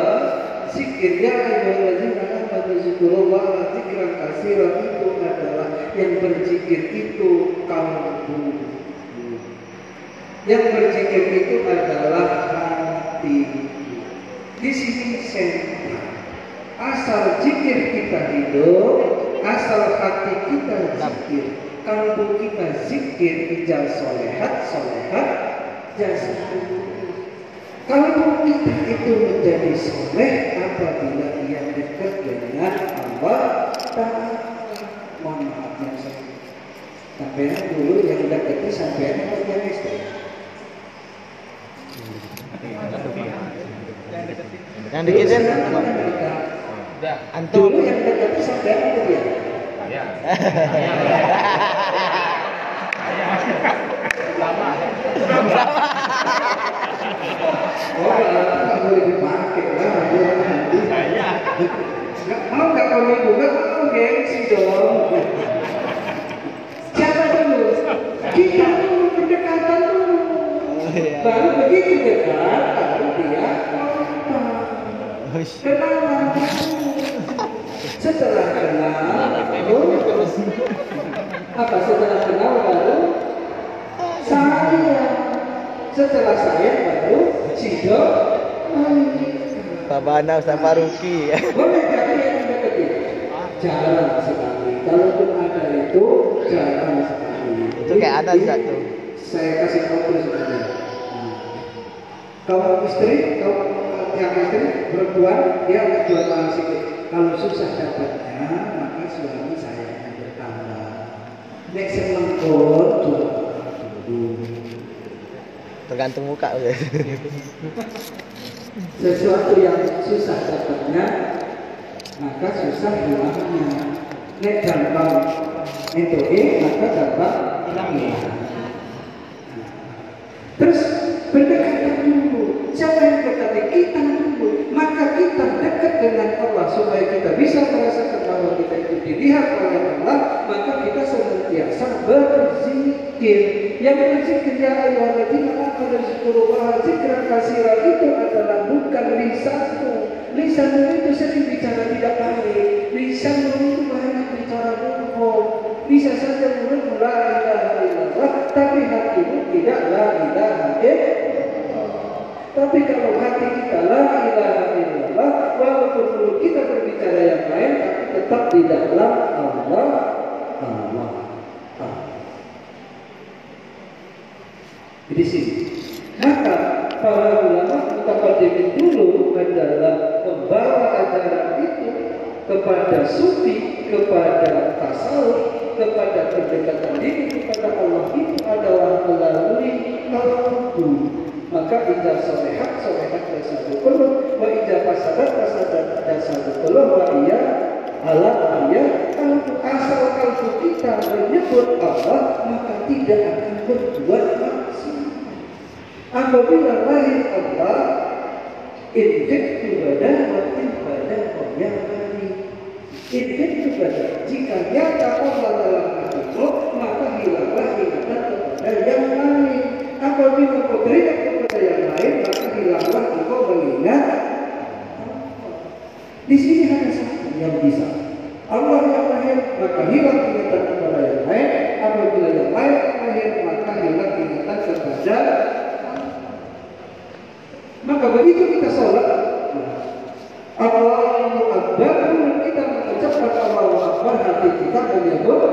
zikir ya ayyuhalladzina amanu dzikurullaha dzikran katsiran itu adalah yang berzikir itu kalbu yang berzikir itu adalah hati. Di sini sentral asal zikir kita hidup asal hati kita zikir. Kalbu kita zikir ijal solehat solehat jasad kalau kita itu menjadi soleh apabila ia dekat dengan Allah Ta'ala. Mohon maaf yang saya sampai dulu yang dekat itu sampai yang istri. Yang dikitin udah antum. Dulu yang dekat itu sampai itu dia. ya Oh, nggak boleh dipakai lah. Nggak mau nggak kami buka, mau gengsi dong. Siapa dulu? Kita dulu pendekatan dulu. Oh, iya. Baru begitu dekat, baru dia. Dulu. Setelah kenal, baru apa setelah kenal baru saya. Setelah saya baru Sido. Pak Bana Ustaz ketik? Jarang sekali. Kalaupun ada itu jarang sekali. Itu kayak ada Ustaz tuh. Saya kasih tahu sebenarnya. Nah, Kalau istri, kalau yang istri perempuan dia harus jual mahal sedikit. Kalau susah dapatnya, maka suami saya yang bertambah. Nek seneng pun jual dulu. Tergantung muka. Ustaz. sesuatu yang susah dapatnya maka susah hilangnya nek gampang itu maka gampang hilangnya terus berdekatan dulu yang dekati kita dulu maka kita dekat dengan Allah supaya kita bisa merasakan bahwa kita itu dilihat oleh Allah maka kita senantiasa berzikir. Yang berzikir ya ayyuhalladzina amanu zikrullaha zikran katsiran itu adalah bukan lisanmu. Lisanmu itu sering bicara tidak baik. Lisanmu itu banyak bicara bohong. Bisa saja ilaha illallah tapi hatimu tidak la tapi kalau hati kita la ilaha illallah walaupun mulut kita berbicara yang lain tapi tetap di dalam Allah Allah Allah di sini. Maka para ulama mutaqaddimin dulu adalah membawa ajaran itu kepada sufi, kepada tasawuf, kepada pendekatan diri kepada Allah itu adalah melalui kalbu. Maka ida solehat solehat dasadu qulub wa ida fasadat fasadat dasadu qulub wa iya ala iya. Kalbu asal kalbu kita menyebut Allah maka tidak akan berbuat maksiat. Apabila lahir Allah Injek ibadah wa ibadah wa yang lain Injek ibadah Jika nyata Allah dalam hatimu Maka hilanglah ingatan kepada yang lain. Apabila kau teringat kepada yang lain Maka hilanglah engkau mengingat Di sini hanya satu yang bisa Allah yang lahir maka hilang ingatan kepada yang lain Apabila yang lain lahir maka hilang ingatan kepada maka begitu kita sholat, Allahu Akbar, kita mengucapkan Allahu Akbar, hati kita menyebut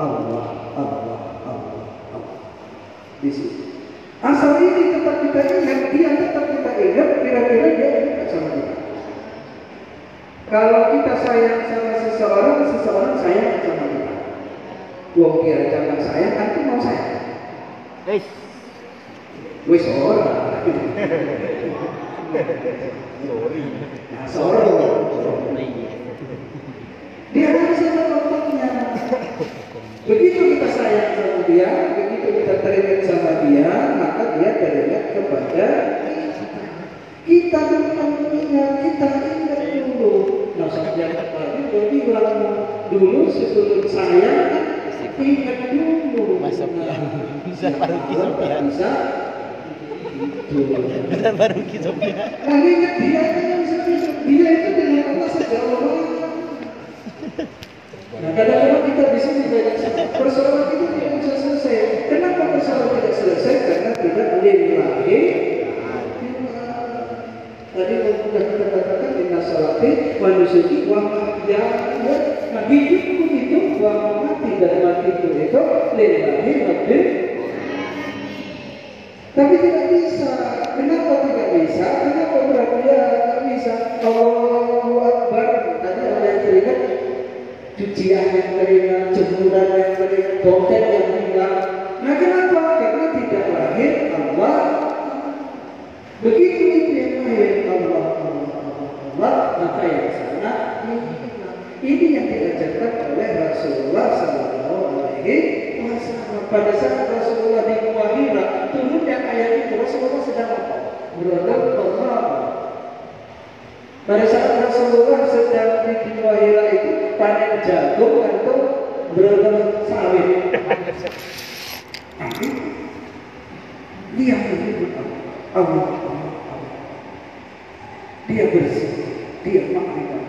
Allah, Allah, Allah, Allah. Di sini. Asal ini tetap kita ingat, dia tetap kita ingat, kira-kira dia ingat sama kita. Kalau kita sayang sama seseorang, seseorang sayang sama kita. Wong kira jangan sayang, nanti mau sayang. Uish. Wis ora. Nah, seorang dia harus ada contohnya. Begitu kita sayang sama dia, begitu kita teringat sama dia, maka dia teringat kepada kita bukan mengingat, kita ingat dulu. Nah, saya tadi gue bilang dulu sebelum sayang kan ingat dulu. Mas Sofian. Bisa Faruqi Kalau Sofian. Bisa dulu. Bisa Faruqi Sofian. Nah, ingat dia kan dia itu dengan Allah sejauh mana? Nah, kadang-kadang kita di sini banyak persoalan itu tidak bisa selesai. Kenapa persoalan tidak selesai? Karena tidak lillahi. Tadi sudah kita katakan inna salati wa nusuki wa mahyaya. Nah, hidupku itu wa mati dan matiku itu lillahi rabbil tapi tidak bisa. Kenapa tidak bisa? Kenapa berarti ya tidak bisa? Allahu Akbar. Tadi ada yang teringat cucian yang teringat, jemuran yang teringat, dompet yang hilang. Nah kenapa? Karena tidak lahir Allah. Begitu itu yang lahir Allah, Allah, maka yang sana. Ini yang diajarkan oleh Rasulullah Sallallahu Alaihi Wasallam. Pada saat Rasulullah di Gua Hira, turunnya ayat itu Rasulullah sedang apa? Berodol Allah. Pada saat Rasulullah sedang di Wahira itu panen jagung atau berenang sawit. Tapi dia menyebut Allah, Allah, Allah, Allah. Dia bersih, dia makrifat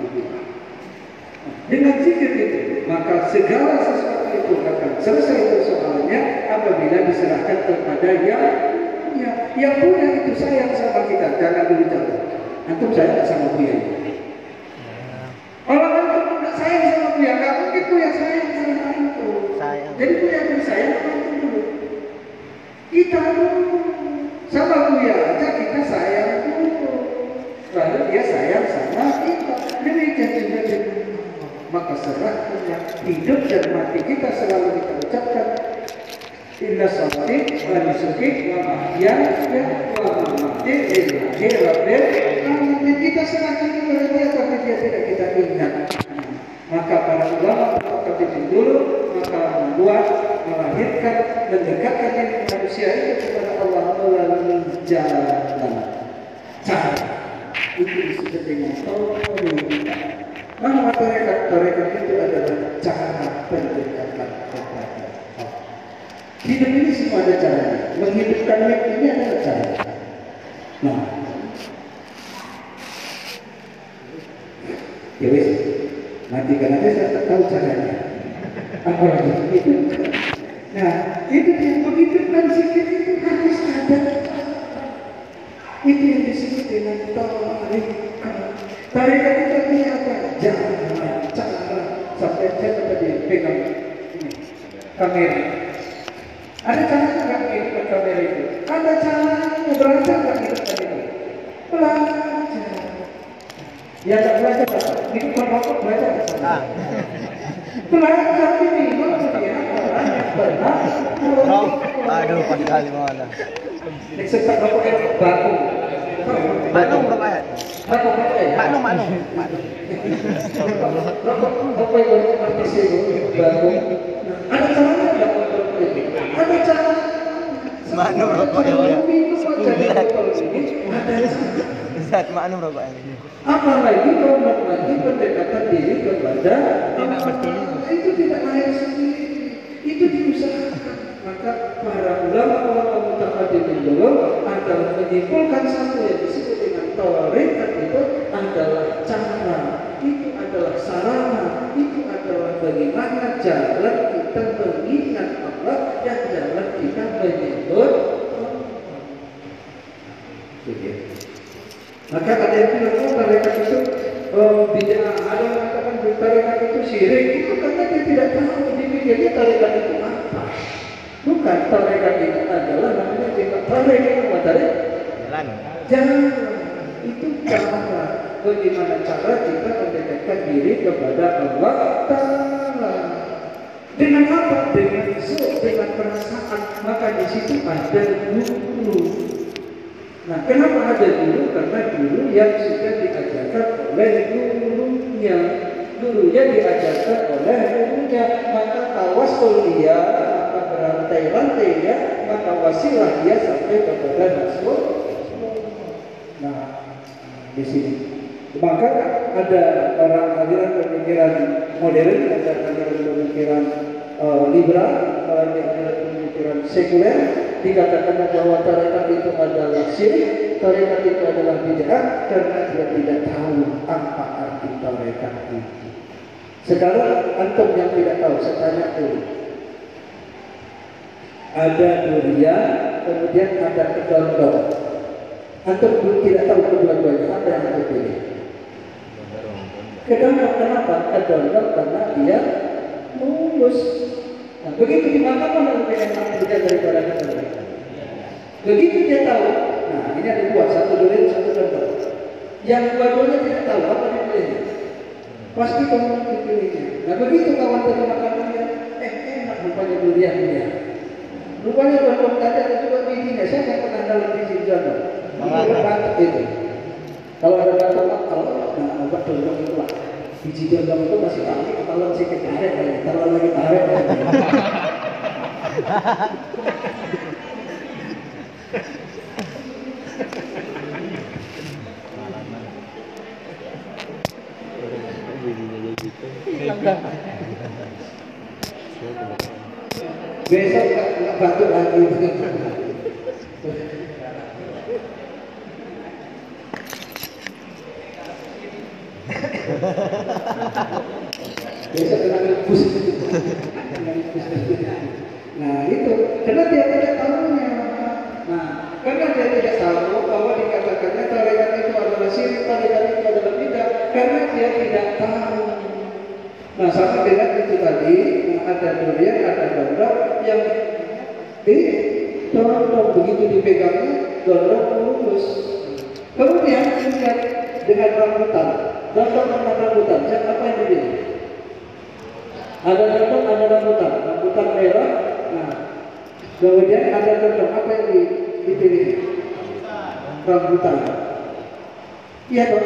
Dengan zikir itu, maka segala sesuatu itu akan selesai persoalannya apabila diserahkan kepada yang ya, yang punya itu sayang sama kita. Jangan dulu jangan. Antum sayang sama Buya. Kalau antum tidak sayang sama Buya, nggak mungkin Buya sayang sama antum. Sayang. Jadi Buya itu sayang sama antum dulu. Kita dulu sama Buya aja kita sayang dulu. Lalu dia sayang sama kita. Demikian juga dengan Allah. Maka serahkanlah hidup dan mati kita selalu kita ucapkan Inna salati wa nusuki wa mahyaya wa mamati lillahi rabbil alamin. Kita serahkan kepada dia tapi dia tidak kita ingat. Maka para ulama melakukan itu dulu maka membuat melahirkan mendekatkan diri manusia itu kepada Allah melalui jalan cara itu disebut dengan tauhid. Bahwa tarekat-tarekat itu adalah cara pendekatan kepada Allah. Hidup ini semua ada caranya. Menghidupkan mek cara. Nah, ya wis, kan nanti saya tahu caranya. Apalagi itu. Nah, itu yang menghidupkan zikir itu harus ada. Itu yang disebut dengan tarikat. Tarikat itu artinya apa? Jangan cara. Sampai saya tadi pegang kamera. Ada caranya nggak kamera itu? Ada caranya belajar nggak menghidupkan itu? Belajar. Ya nggak belajar apa? Hidupkan rokok belajar nggak sama? Belajar ini maksudnya orang yang mana. Rokok yang baku. Maklum ya? Apa ya? Maklum. Rokok apa yang baku. Ada caranya nggak untuk itu? Ada cara. Maklum rokok ya. Ada cara. Ustaz, berapa ini? Apalagi kalau lagi pendekatan diri kepada itu tidak lahir sendiri, itu diusahakan. Maka para ulama ulama mutaqaddimin dulu adalah menyimpulkan satu yang disebut dengan tarekat itu adalah cara, itu adalah sarana, itu adalah bagaimana jalan kita mengingat kita. Begitu. Maka ada yang bilang, oh tarekat itu oh, bid'ah, ada yang mengatakan tarekat itu syirik, itu karena dia tidak tahu dipikirnya tarekat itu apa. Bukan tarekat itu adalah namanya jika tarekat apa tarekat? Jalan. Jangan itu cara bagaimana cara kita mendekatkan diri kepada Allah Taala. Dengan apa? Dengan su, dengan perasaan. Maka di situ ada guru. Nah, kenapa ada guru? Karena guru yang sudah diajarkan oleh gurunya. Gurunya diajarkan oleh gurunya. Maka tawasul dia, maka berantai-rantai dia, maka wasilah dia sampai kepada Rasul. Nah, di sini. Maka ada orang aliran pemikiran modern, ada aliran pemikiran uh, liberal, ada aliran pemikiran sekuler, dikatakan bahwa tarekat itu adalah syirik, tarekat itu adalah bid'ah karena dia tidak tahu apa arti tarekat itu. Sekarang antum yang tidak tahu, saya tanya dulu. Ada durian, kemudian ada kedondong. Antum belum tidak tahu kedua-duanya, apa yang antum pilih? Kedondong kenapa? Kedondong karena dia mulus. Nah, begitu dimakan mana lebih enak durian daripada kedondong? Begitu dia tahu, nah ini ada dua, satu durian, satu kedondong. Yang dua-duanya tidak tahu apa dipilihnya. Pasti kamu dipilihnya. Nah begitu kawan tadi makan durian, eh enak rupanya durian dia. Rupanya kedondong tadi ada juga bijinya. Saya nggak pernah dalam biji. Itu batuk itu. Kalau ada batuk kalau nah obat kedondong itu lah. Biji kedondong itu masih kami kalau masih ketarik, kalau lagi tarik. Besok nggak batuk lagi. Besok kena infus. Nah itu karena dia tidak tahunya. Nah karena dia tidak tahu bahwa dikatakannya tarekat itu adalah syirik, tarekat itu adalah tidak, karena dia tidak tahu. Nah sama dengan itu tadi, nah, ada durian, ada gondok yang di dorong begitu dipegangnya gondok lurus. Kemudian lihat dengan rambutan, gondok sama rambutan, siapa apa yang dipilih? Ada gondok, ada rambutan, rambutan merah. Nah, kemudian ada gondok, apa yang di- dipilih? Rambutan. Iya dong,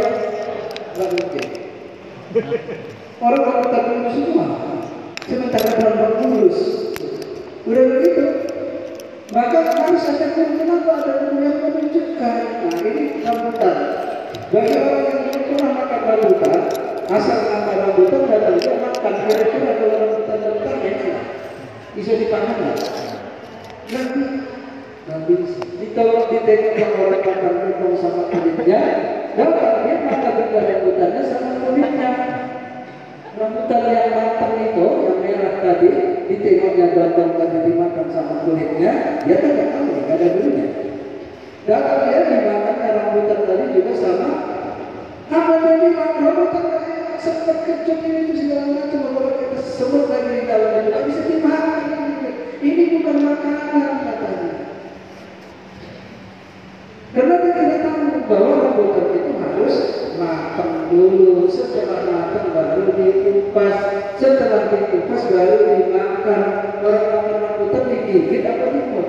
rambutan. Orang rambutan lurus semua, sementara gondok lurus. Udah begitu, maka harus ada kenapa ada yang menunjukkan. Nah ini rambutan. Bagi orang yang pernah makan rambutan, asal nama rambutan datang dia makan. Kira-kira kalau rambutan rambutan enak, bisa dipahami nggak? Nanti, nanti di kalau ditengok yang orang makan rendang sama kulitnya, dapat dia makan juga rambutannya sama kulitnya. Rambutan yang matang itu, yang merah tadi, ditengoknya gondong tadi dimakan sama kulitnya, dia kan nggak tahu, nggak ada dulunya. Dalam dia dimakan rambutan tadi juga sama. Apa tadi rambutan sempat kecut ini itu segala macam, kalau kita sebut lagi di dalamnya juga bisa dimakan. Ini bukan makanan katanya. Karena dia tidak tahu bahwa rambutan itu harus matang dulu, setelah matang baru dikupas, setelah dikupas baru dimakan. Orang makan rambutan digigit apa dimut?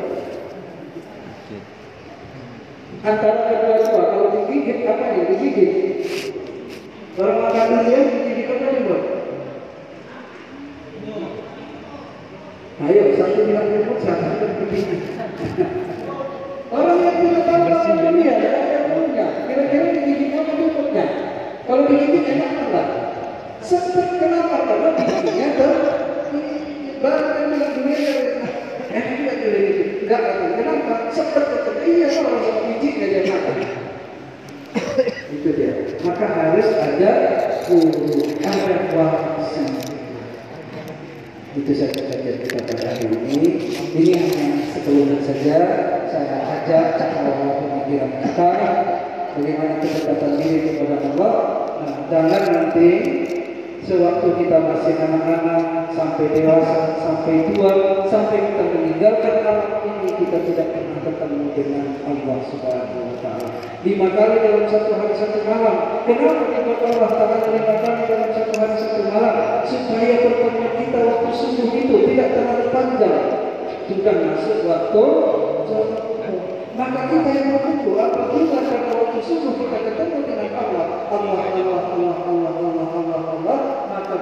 Antara kedua dua, kalau digigit apa yang digigit? Orang makan durian digigit apa dimut? Ayo, satu bilang satu bilang digigit. dari anak-anak sampai dewasa, sampai tua, sampai kita meninggalkan alam ini kita tidak pernah ketemu dengan Allah Subhanahu wa taala. Lima kali dalam satu hari satu malam. Kenapa kita Allah Taala lima kali dalam satu hari satu malam? Supaya pertemuan kita waktu subuh itu tidak terlalu panjang. Sudah masuk waktu maka kita yang menunggu apa kita waktu subuh kita ketemu dengan Allah Allah Allah Allah Allah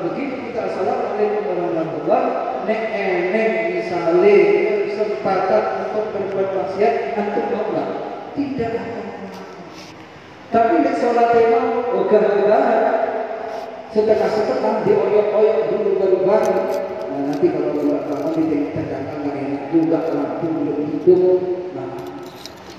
begitu kita assalamualaikum warahmatullah nek enek misalnya kesempatan untuk berbuat maksiat antum mau tidak akan tapi nek sholat tema ogah-ogahan setengah-setengah dioyok-oyok dulu baru baru nah nanti kalau buat bangun di tengah enak juga lampu belum hidup